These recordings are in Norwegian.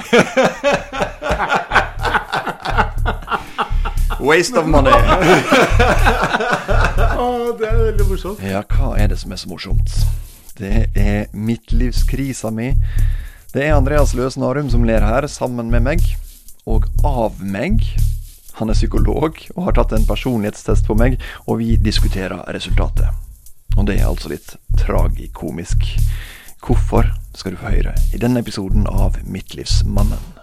Waste of money. oh, det er veldig morsomt. Ja, hva er det som er så morsomt? Det er midtlivskrisa mi. Det er Andreas Løsen Arum som ler her, sammen med meg. Og av meg. Han er psykolog og har tatt en personlighetstest på meg, og vi diskuterer resultatet. Og det er altså litt tragikomisk. Hvorfor skal du få høre i denne episoden av Midtlivsmannen.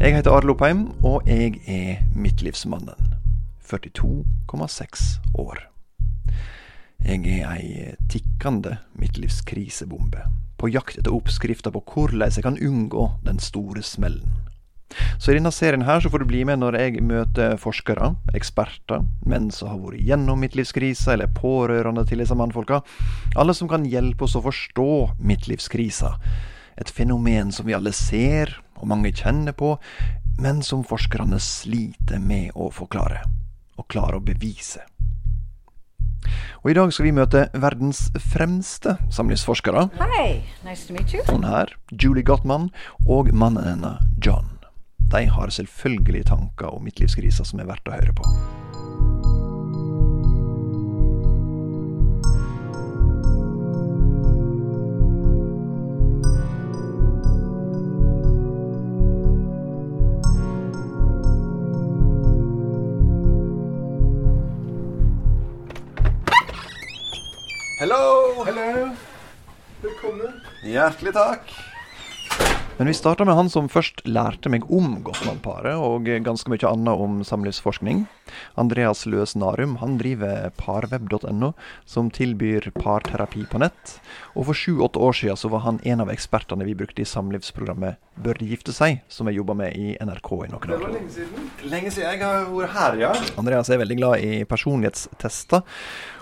Jeg heter Arild Opheim, og jeg er midtlivsmannen. 42,6 år. Jeg er ei tikkende midtlivskrisebombe, på jakt etter oppskrifter på hvordan jeg kan unngå den store smellen. Så i denne serien her så får du bli med når jeg møter forskere, eksperter, menn som har vært gjennom midtlivskrisa, eller pårørende til disse mannfolka. Alle som kan hjelpe oss å forstå midtlivskrisa. Et fenomen som vi alle ser, og mange kjenner på, men som forskerne sliter med å forklare, og klare å bevise. Og I dag skal vi møte verdens fremste samlivsforskere. Hi, nice to meet you. Hun her, Julie Gottman, og mannen hennes, John. De har selvfølgelig tanker om midtlivskrisa som er verdt å høre på. Hello! Hello. Velkommen. Hjertelig takk. Men vi starta med han som først lærte meg om Gottmann-paret, og ganske mye annet om samlivsforskning. Andreas Løs Narum han driver parweb.no, som tilbyr parterapi på nett. Og for sju-åtte år siden så var han en av ekspertene vi brukte i samlivsprogrammet Bør de gifte seg, som jeg jobba med i NRK i noen år. lenge siden. Lenge siden jeg har vært her, ja. Andreas er veldig glad i personlighetstester.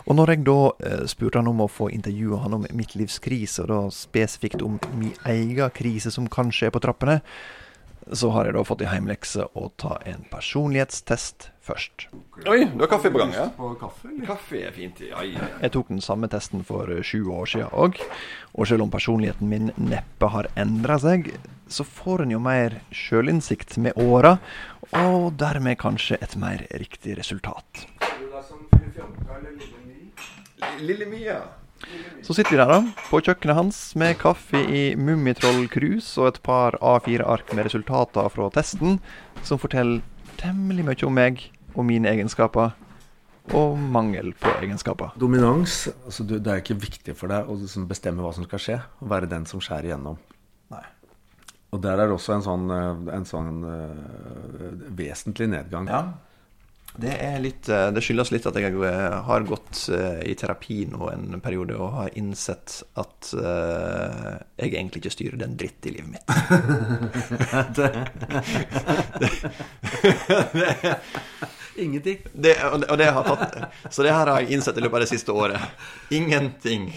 Og når jeg da eh, spurte han om å få intervjue han om mitt livs krise, og da spesifikt om min egen krise som kanskje er på trappene, så har jeg da fått i heimlekse å ta en personlighetstest først. Oi, du har kaffe på gang, ja? Kaffe. Kaffe er fint, ja. ja. Jeg tok den samme testen for eh, sju år siden òg. Og selv om personligheten min neppe har endra seg, så får en jo mer sjølinnsikt med åra, og dermed kanskje et mer riktig resultat. Lille Mia. Så sitter vi der, da, på kjøkkenet hans med kaffe i Mummitroll-krus og et par A4-ark med resultater fra testen, som forteller temmelig mye om meg og mine egenskaper. Og mangel på egenskaper. Dominans. Altså, du, det er ikke viktig for deg å liksom bestemme hva som skal skje. Å være den som skjærer igjennom. Nei. Og der er det også en sånn, eh, en sånn eh, vesentlig nedgang. Ja. Det, litt, eh, det skyldes litt at jeg har gått eh, i terapi nå en periode og har innsett at eh, jeg egentlig ikke styrer den dritt i livet mitt. Ingenting. Det, det, og det har tatt, så det her har jeg innsett i løpet av det siste året. Ingenting.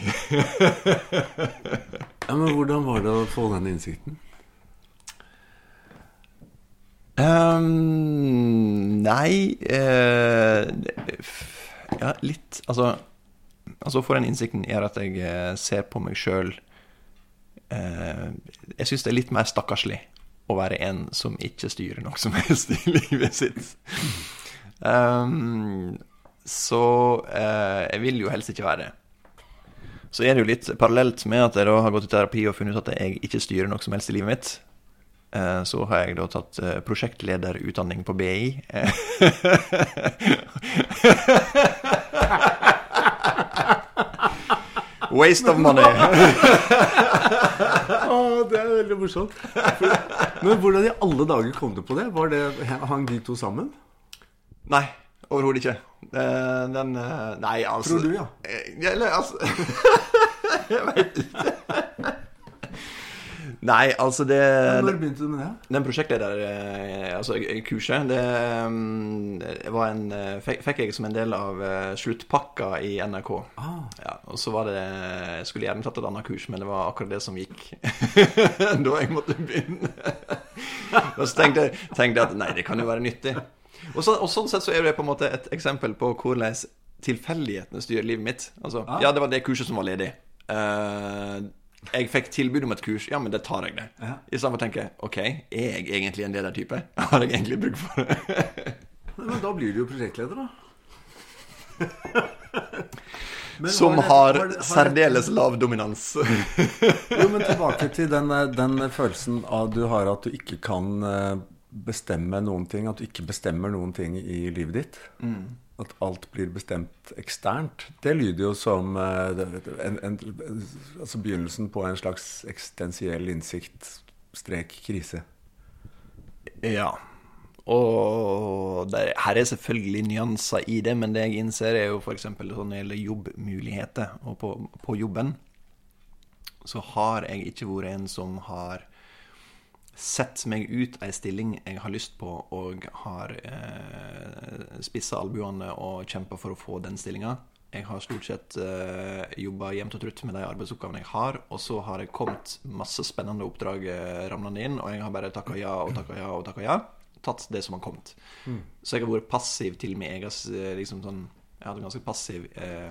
Ja, men hvordan var det å få den innsikten? Ehm, nei uh, Ja, litt Altså, altså for den innsikten gjør at jeg eh, ser på meg sjøl Jeg syns det er litt mer stakkarslig å være en som ikke styrer noe som helst i livet sitt. Um, så uh, jeg vil jo helst ikke være det. Så er det jo litt parallelt med at jeg da har gått i terapi og funnet ut at jeg ikke styrer noe som helst i livet mitt. Eh, Så har jeg da tatt eh, prosjektlederutdanning på BI. Waste of money. oh, det er veldig morsomt. Men hvordan i alle dager kom du på det? Var det Hang de to sammen? Nei, overhodet ikke. Eh, Den eh, Nei, altså Tror du, ja. Eh, Eller, altså Jeg vet ikke. Nei, altså det Når begynte du med det? Den prosjektleder, eh, altså kurset, det, mm, var en eh, fikk, jeg som en del av eh, sluttpakka i NRK. Ah. Ja, og så var det Jeg skulle gjerne tatt et annet kurs, men det var akkurat det som gikk da jeg måtte begynne. og så tenkte jeg, tenkte at nei, det kan jo være nyttig. Og, så, og sånn sett så er det på en måte et eksempel på hvordan tilfeldighetene styrer livet mitt. Altså, Ah. ja, det var det kurset som var ledig. Eh, jeg fikk tilbud om et kurs, ja, men det tar jeg det. Ja. I stedet for å tenke ok, er jeg egentlig en ledertype? Har jeg egentlig bruk for det? Men da blir du jo prosjektleder, da. Men Som det- har har særdeles lav dominans. Jo, men tilbake til den, den følelsen av du har at du ikke kan eh, bestemme noen ting. At du ikke bestemmer noen ting i livet ditt. At alt blir bestemt eksternt. Det lyder jo som eh, en, en, altså begynnelsen på en slags eksistensiell innsikt strek krise. Ja. Og der, her er selvfølgelig nyanser i det, men det jeg innser, er jo f.eks. sånn når det gjelder jobbmuligheter. Og på, på jobben så har jeg ikke vært en som har sett meg ut ei stilling jeg har lyst på, og har eh, spissa albuene og kjempa for å få den stillinga. Jeg har stort sett eh, jobba jevnt og trutt med de arbeidsoppgavene jeg har, og så har det kommet masse spennende oppdrag eh, ramlende inn, og jeg har bare takka ja og takka ja og takka ja. Tatt det som har kommet. Så jeg har vært passiv til min egen eh, liksom sånn Jeg hadde en ganske passiv eh,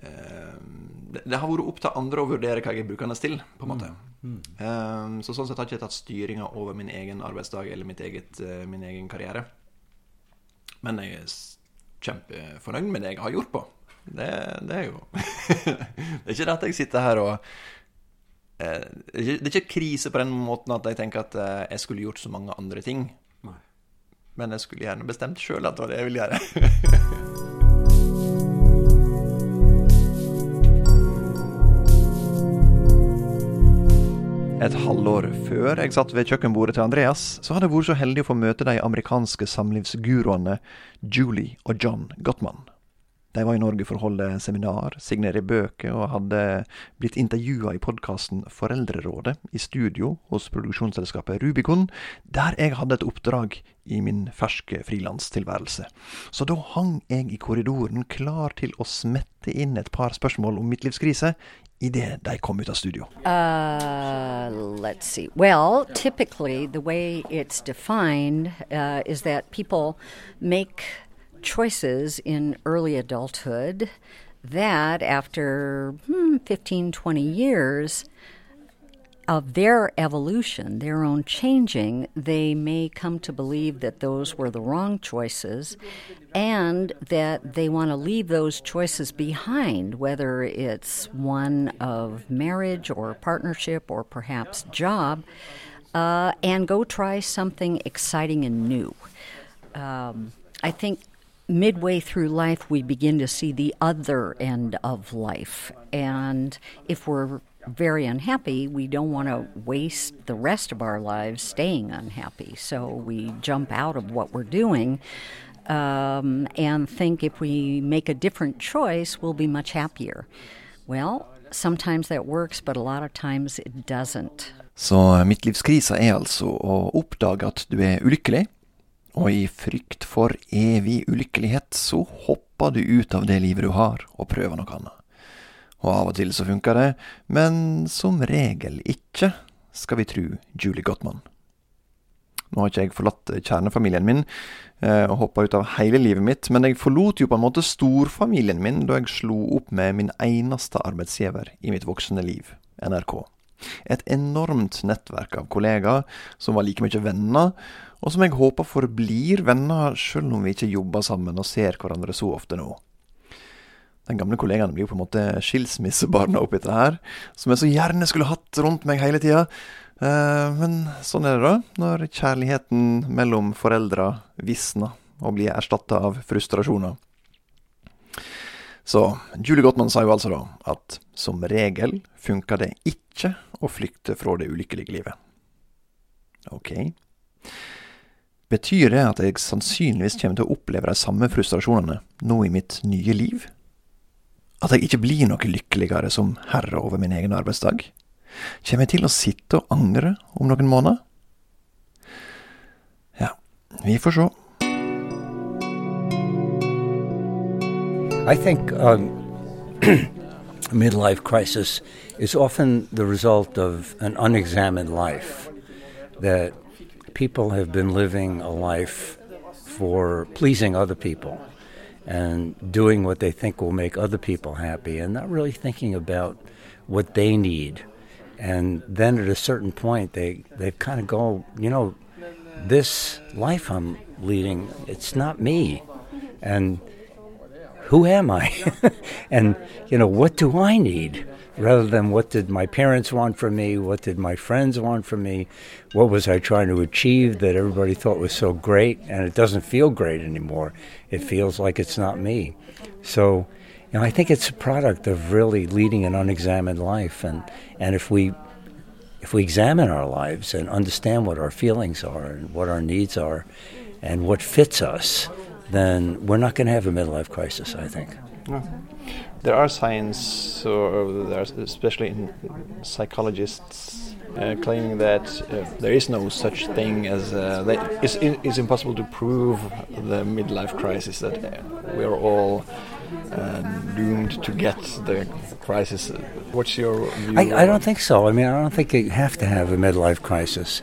det, det har vært opp til andre å vurdere hva jeg er brukende til, på en måte. Eh, så sånn sett har jeg ikke tatt styringa over min egen arbeidsdag eller mitt eget, eh, min egen karriere. Men jeg er kjempefornøyd med det jeg har gjort på. Det, det er jo Det er ikke det at jeg sitter her og eh, det, er ikke, det er ikke krise på den måten at jeg tenker at eh, jeg skulle gjort så mange andre ting. Nei. Men jeg skulle gjerne bestemt sjøl at det var det jeg ville gjøre. Et halvår før jeg satt ved kjøkkenbordet til Andreas, så hadde jeg vært så heldig å få møte de amerikanske samlivsguruene Julie og John Gottman. De var i Norge for å holde seminar, signere bøker og hadde blitt intervjua i podkasten Foreldrerådet i studio hos produksjonsselskapet Rubicon, der jeg hadde et oppdrag i min ferske frilanstilværelse. Så da hang jeg i korridoren klar til å smette inn et par spørsmål om midtlivskrise idet de kom ut av studio. Uh, let's see. Well, typically, the way it's defined uh, is that people make choices in early adulthood that after hmm, 15, 20 years of their evolution, their own changing, they may come to believe that those were the wrong choices and that they want to leave those choices behind, whether it's one of marriage or partnership or perhaps job, uh, and go try something exciting and new. Um, I think midway through life, we begin to see the other end of life. And if we're very unhappy, we don't want to waste the rest of our lives staying unhappy. So we jump out of what we're doing um, and think if we make a different choice, we'll be much happier. Well, sometimes that works, but a lot of times it doesn't. Så midtlivskrisa er altså å oppdage at du er ulykkelig, og i frykt for evig ulykkelighet så hopper du ut av det livet du har, og prøver noe annet. Og av og til så funker det, men som regel ikke, skal vi tru Julie Gottman. Nå har ikke jeg forlatt kjernefamilien min eh, og hoppa ut av hele livet mitt, men jeg forlot jo på en måte storfamilien min da jeg slo opp med min eneste arbeidsgiver i mitt voksne liv, NRK. Et enormt nettverk av kollegaer som var like mye venner, og som jeg håper forblir venner selv om vi ikke jobber sammen og ser hverandre så ofte nå. Den gamle kollegaen blir jo på en måte skilsmissebarna oppi dette her, som jeg så gjerne skulle hatt rundt meg hele tida. Eh, men sånn er det da, når kjærligheten mellom foreldra visner og blir erstatta av frustrasjoner. Så Julie Gottman sa jo altså da at som regel funker det ikke å flykte fra det ulykkelige livet. Ok. Betyr det at jeg sannsynligvis kommer til å oppleve de samme frustrasjonene nå i mitt nye liv? At jeg ikke blir noe lykkeligere som herre over min egen arbeidsdag? Kommer jeg til å sitte og angre om noen måneder? Ja, vi får se. I think um, midlife crisis is often the result of an unexamined life. That people have been living a life for pleasing other people and doing what they think will make other people happy and not really thinking about what they need. And then at a certain point, they, they kind of go, you know, this life I'm leading, it's not me. And who am I? and, you know, what do I need? Rather than what did my parents want from me? What did my friends want from me? What was I trying to achieve that everybody thought was so great? And it doesn't feel great anymore. It feels like it's not me. So, you know, I think it's a product of really leading an unexamined life. And, and if we if we examine our lives and understand what our feelings are and what our needs are and what fits us, then we're not going to have a midlife crisis, I think. Yeah. There are signs, or there are especially in psychologists, uh, claiming that uh, there is no such thing as uh, that it's, it's impossible to prove the midlife crisis that uh, we are all uh, doomed to get the crisis. What's your view? I, I don't think so. I mean, I don't think you have to have a midlife crisis.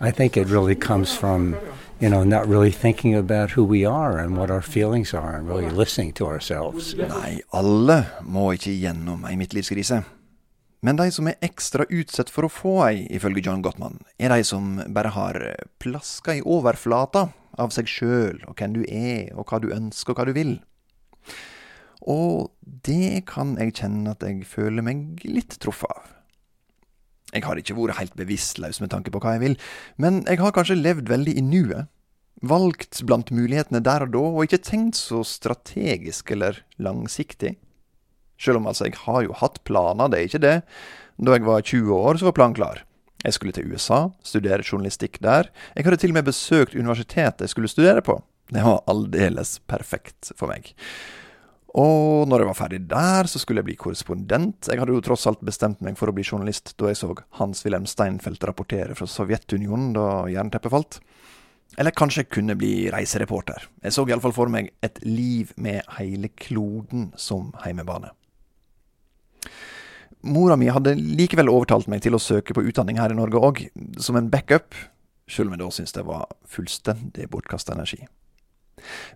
I think it really comes from you know, not really thinking about who we are and what our feelings are, and really listening to ourselves. Nei, alle må ikke gjennom ei midtlivskrise. Men de som er ekstra utsatt for å få ei, ifølge John Gottman, er de som bare har plaska i overflata av seg sjøl og hvem du er, og hva du ønsker og hva du vil. Og det kan jeg kjenne at jeg føler meg litt truffet av. Jeg har ikke vært helt bevisstløs med tanke på hva jeg vil, men jeg har kanskje levd veldig i nuet. Valgt blant mulighetene der og da, og ikke tenkt så strategisk eller langsiktig. Selv om altså, jeg har jo hatt planer, det er ikke det. Da jeg var 20 år, så var planen klar. Jeg skulle til USA, studere journalistikk der. Jeg hadde til og med besøkt universitetet jeg skulle studere på. Det var aldeles perfekt for meg. Og når jeg var ferdig der, så skulle jeg bli korrespondent. Jeg hadde jo tross alt bestemt meg for å bli journalist da jeg så Hans-Wilhelm Steinfeld rapportere fra Sovjetunionen da jernteppet falt. Eller kanskje kunne bli reisereporter. Jeg så iallfall for meg et liv med hele kloden som heimebane. Mora mi hadde likevel overtalt meg til å søke på utdanning her i Norge òg, som en backup, sjøl om jeg da syntes det var fullstendig bortkasta energi.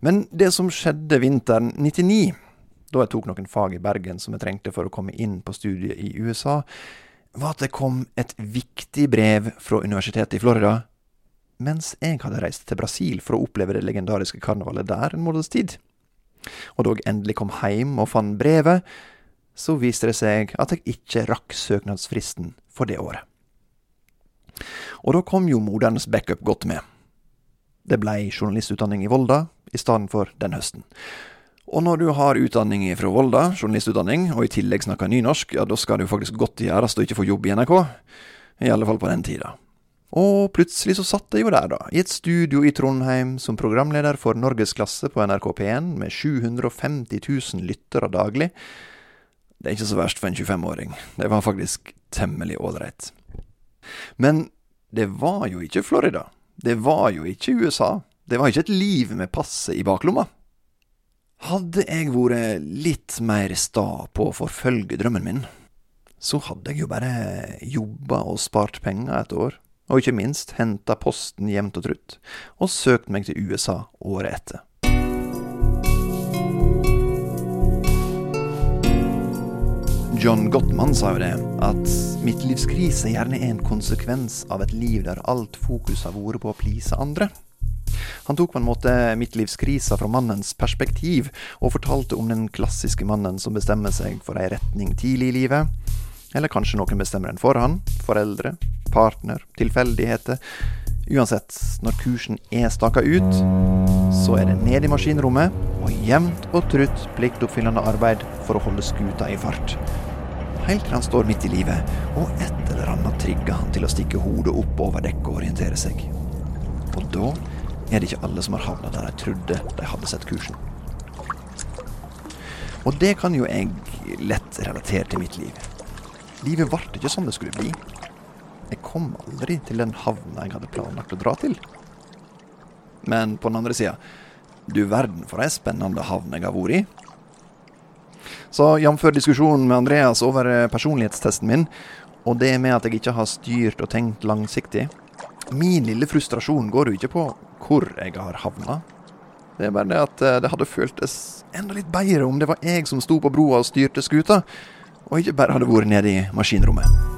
Men det som skjedde vinteren 99 da jeg tok noen fag i Bergen som jeg trengte for å komme inn på studiet i USA, var at det kom et viktig brev fra universitetet i Florida, mens jeg hadde reist til Brasil for å oppleve det legendariske karnevalet der en måneds tid. Og da jeg endelig kom hjem og fant brevet, så viste det seg at jeg ikke rakk søknadsfristen for det året. Og da kom jo modernes backup godt med. Det blei journalistutdanning i Volda i stedet for den høsten. Og når du har utdanning fra Volda, journalistutdanning, og i tillegg snakker nynorsk, ja, da skal det jo faktisk godt gjøres å ikke få jobb i NRK. I alle fall på den tida. Og plutselig så satt jeg jo der, da, i et studio i Trondheim som programleder for Norgesklasse på NRK P1 med 750 000 lyttere daglig. Det er ikke så verst for en 25-åring. Det var faktisk temmelig ålreit. Men det var jo ikke Florida. Det var jo ikke USA. Det var ikke et liv med passet i baklomma. Hadde jeg vært litt mer sta på å forfølge drømmen min, så hadde jeg jo bare jobba og spart penger et år, og ikke minst henta posten jevnt og trutt, og søkt meg til USA året etter. John Gottman sa jo det, at midtlivskrise gjerne er en konsekvens av et liv der alt fokus har vært på å please andre. Han tok på en måte midtlivskrisa fra mannens perspektiv, og fortalte om den klassiske mannen som bestemmer seg for ei retning tidlig i livet. Eller kanskje noen bestemmer den for han. Foreldre, partner, tilfeldigheter. Uansett, når kursen er staka ut, så er det ned i maskinrommet og jevnt og trutt pliktoppfyllende arbeid for å holde skuta i fart. Helt til han står midt i livet, og et eller annet trigger han til å stikke hodet opp over dekket og orientere seg. Og da er det ikke alle som har havna der de trodde de hadde sett kursen. Og det kan jo jeg lett relatere til mitt liv. livet ble ikke sånn det skulle bli. Jeg kom aldri til den havna jeg hadde planlagt å dra til. Men på den andre sida, du verden for ei spennende havn jeg har vært i. Så jf. diskusjonen med Andreas over eh, personlighetstesten min, og det med at jeg ikke har styrt og tenkt langsiktig Min lille frustrasjon går jo ikke på hvor jeg har havna. Det er bare det at eh, det hadde føltes enda litt bedre om det var jeg som sto på broa og styrte skuta, og ikke bare hadde vært nede i maskinrommet.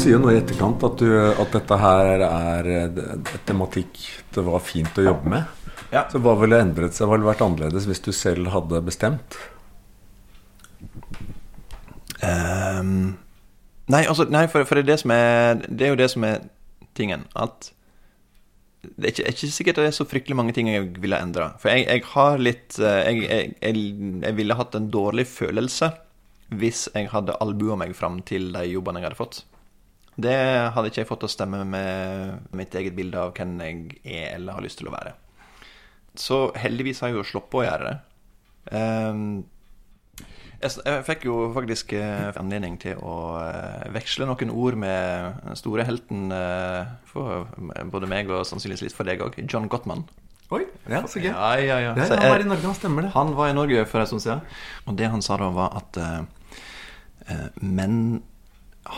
Sier jo nå i etterkant at, du, at dette her er et tematikk det var fint å jobbe med. Ja. Så hva ville endret seg? Hva ville vært annerledes hvis du selv hadde bestemt? Um, nei, altså, nei for, for det, er det, som er, det er jo det som er tingen. At det er ikke, er ikke sikkert det er så fryktelig mange ting jeg ville endra. For jeg, jeg, har litt eh, jeg, jeg, jeg, ville hatt en dårlig følelse hvis jeg hadde albua meg fram til de jobbene jeg hadde fått. Det hadde ikke jeg fått til å stemme med mitt eget bilde av hvem jeg er eller har lyst til å være. Så heldigvis har jeg jo sluppet å gjøre det. Um, jeg, fikk jo faktisk uh, anledning til å uh, veksle noen ord med den store helten uh, for både meg og sannsynligvis litt for deg òg, John Gottman. Oi, ja, så gøy. Ja, ja, ja. Så han var i Norge, han stemmer det. han var i Norge for en stund siden. Og det han sa da, var at eh, eh, menn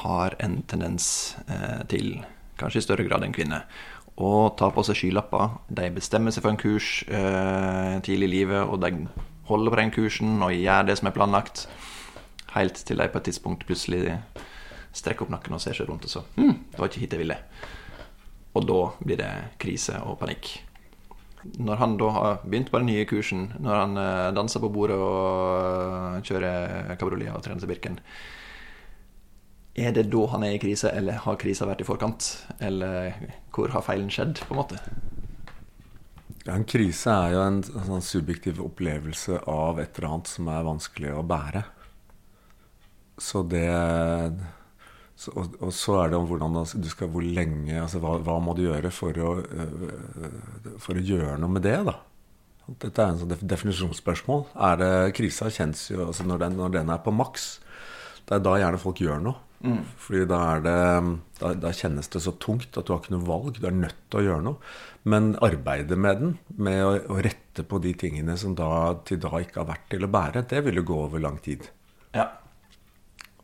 har en tendens eh, til, kanskje i større grad enn kvinner, å ta på seg skylapper. De bestemmer seg for en kurs eh, tidlig i livet, og de holder på den kursen og gjør det som er planlagt, helt til de på et tidspunkt plutselig strekker opp nakken og ser seg rundt og så hm, det var ikke hit jeg ville. Og da blir det krise og panikk. Når han da har begynt på den nye kursen, når han eh, danser på bordet og kjører kabriolet og trener til Birken Er det da han er i krise, eller har krisa vært i forkant? Eller hvor har feilen skjedd, på en måte? Ja, en krise er jo en sånn subjektiv opplevelse av et eller annet som er vanskelig å bære. Så det så, og, og så er det om hvordan du skal Hvor lenge altså hva, hva må du gjøre for å, øh, for å gjøre noe med det, da? Dette er en sånn definisjonsspørsmål. Er det Krisa kjennes jo altså når, den, når den er på maks, det er da gjerne folk gjør noe. Fordi da, det, da, da kjennes det så tungt at du har ikke noe valg. Du er nødt til å gjøre noe. Men arbeidet med den, med å, å rette på de tingene som da, til da ikke har vært til å bære, det vil jo gå over lang tid. Ja.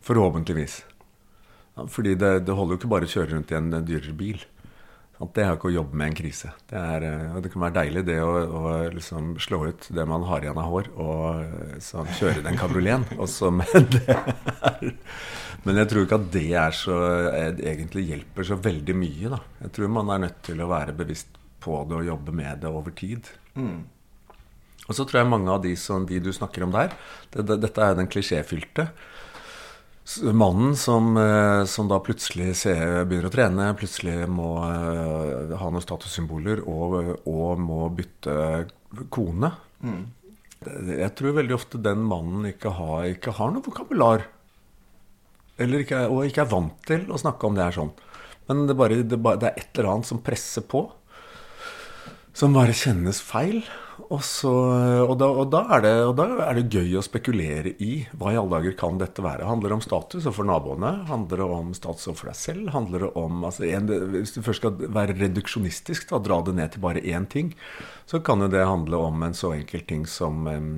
Forhåpentligvis. Ja, fordi det, det holder jo ikke bare å kjøre rundt i en dyrere bil. Sant? Det er ikke å jobbe med en krise. Det, er, eh, det kan være deilig det å, å liksom slå ut det man har igjen av hår, og sånn, kjøre den kabrioleten. Men, men jeg tror ikke at det er så, eh, egentlig hjelper så veldig mye. Da. Jeg tror man er nødt til å være bevisst på det og jobbe med det over tid. Og så tror jeg mange av de, som, de du snakker om der det, det, Dette er den klisjéfylte. Mannen som, eh, som da plutselig ser, begynner å trene, plutselig må eh, ha noen statussymboler og, og må bytte kone. Mm. Jeg tror veldig ofte den mannen ikke har, ikke har noe vokabular. Eller ikke, og ikke er vant til å snakke om det er sånn. Men det, bare, det, bare, det er et eller annet som presser på som bare kjennes feil. Og, så, og, da, og, da er det, og da er det gøy å spekulere i hva i alle dager kan dette være. Handler det om status overfor naboene? Handler det om status overfor deg selv? Handler det om, altså en, Hvis du først skal være reduksjonistisk, og dra det ned til bare én ting, så kan jo det handle om en så enkel ting som um,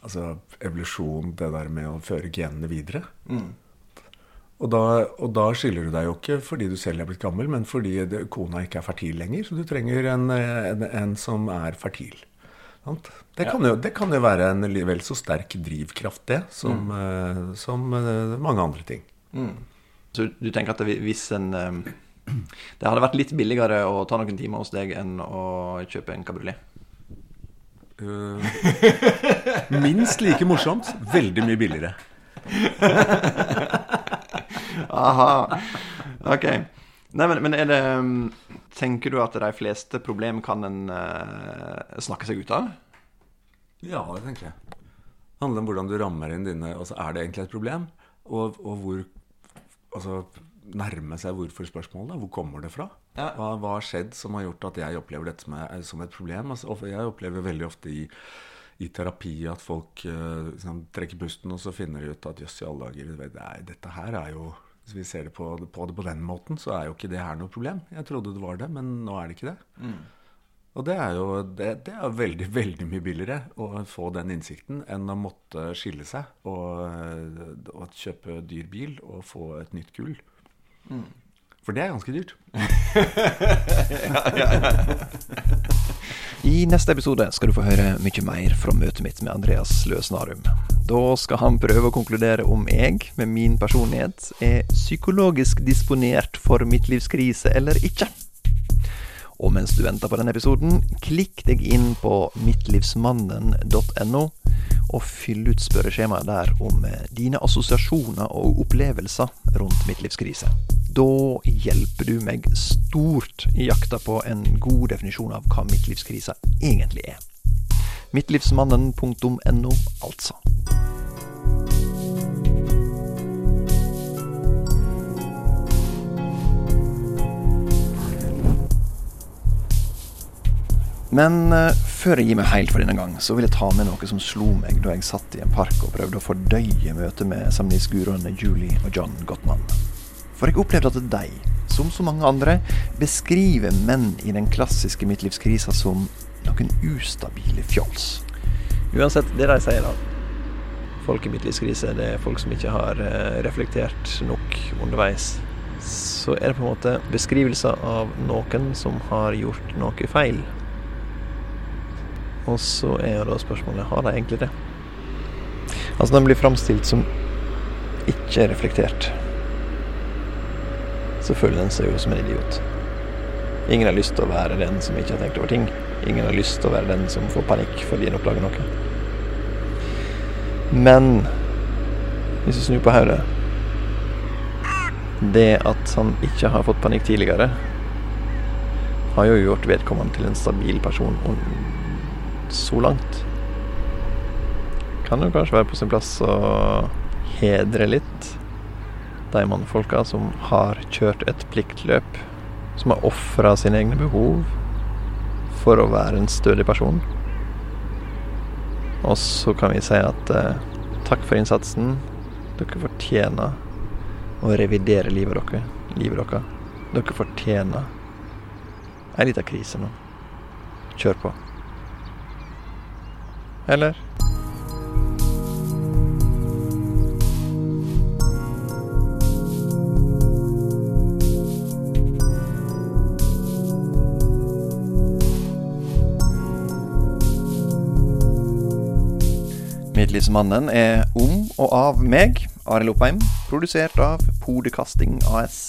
altså evolusjon, det der med å føre genene videre. Og da, og da skiller du deg jo ikke fordi du selv er blitt gammel, men fordi kona ikke er fertil lenger. Så du trenger en, en, en som er fertil. Sant? Det, kan jo, det kan jo være en vel så sterk drivkraft, det, som, eh, som uh, mange andre ting. Så du tenker at det, hvis en eh, Det hadde vært litt billigere å ta noen timer hos deg enn å kjøpe en kabriolet? Uh, minst like morsomt, veldig mye billigere. Aha. Ok. Nei, men, men det um, Tenker du at de fleste problem kan en uh, snakke seg ut av? Ja, det tenker jeg. Det handler om hvordan du rammer inn dine altså Er det egentlig et problem? Og, og hvor Altså nærme seg hvorfor-spørsmålet. Hvor kommer det fra? Ja. Hva, hva har skjedd som har gjort at jeg opplever dette som, er, som et problem? Altså, jeg opplever veldig ofte i, i terapi at folk uh, liksom, trekker pusten, og så finner de ut at jøss i alle dager, er- dette her er jo Hvis vi ser det på, på det på den måten, så er jo ikke det her noe problem. Jeg trodde det var det, men nå er det ikke det. Og det er jo det, det er veldig, veldig mye billigere å få den innsikten enn å måtte skille seg og, og kjøpe dyr bil og få et nytt gull. For det er ganske dyrt. I neste episode skal du få høre mye mer fra møtet mitt med Andreas Løsnarum. Da skal han prøve å konkludere om jeg, med min personlighet, er psykologisk disponert for midtlivskrise eller ikke. Og mens du venter på denne episoden, klikk deg inn på mittlivsmannen.no, og fyll ut spørreskjemaet der om eh, dine assosiasjoner og opplevelser rundt midtlivskrise. Da hjelper du meg stort i jakta på en god definisjon av hva midtlivskrise egentlig er. Mittlivsmannen.no, altså. Men eh, før jeg gir meg helt for denne gang, så vil jeg ta med noe som slo meg da jeg satt i en park og prøvde å fordøye møtet med samlivsguruene Julie og John Gottman. For jeg opplevde at de, som så mange andre, beskriver menn i den klassiske midtlivskrisa som noen ustabile fjols. Uansett det de sier, da. Folk i midtlivskrise, det er folk som ikke har eh, reflektert nok underveis. Så er det på en måte beskrivelser av noen som har gjort noe feil. Og så er jo da spørsmålet har de egentlig det. Altså, den blir framstilt som ikke reflektert. Så føler den seg jo som en idiot. Ingen har lyst til å være den som ikke har tenkt over ting. Ingen har lyst til å være den som får panikk fordi en oppdager noe. Men hvis du snur på hodet Det at han ikke har fått panikk tidligere, har jo gjort vedkommende til en stabil person. Så langt kan jo kanskje være på sin plass å hedre litt de mannfolka som har kjørt et pliktløp, som har ofra sine egne behov for å være en stødig person. Og så kan vi si at eh, takk for innsatsen. Dere fortjener å revidere livet dere. Livet dere. Dere fortjener ei lita krise nå. Kjør på. Eller? Midtlivsmannen er om og av meg, Arild Oppheim, produsert av Podekasting AS.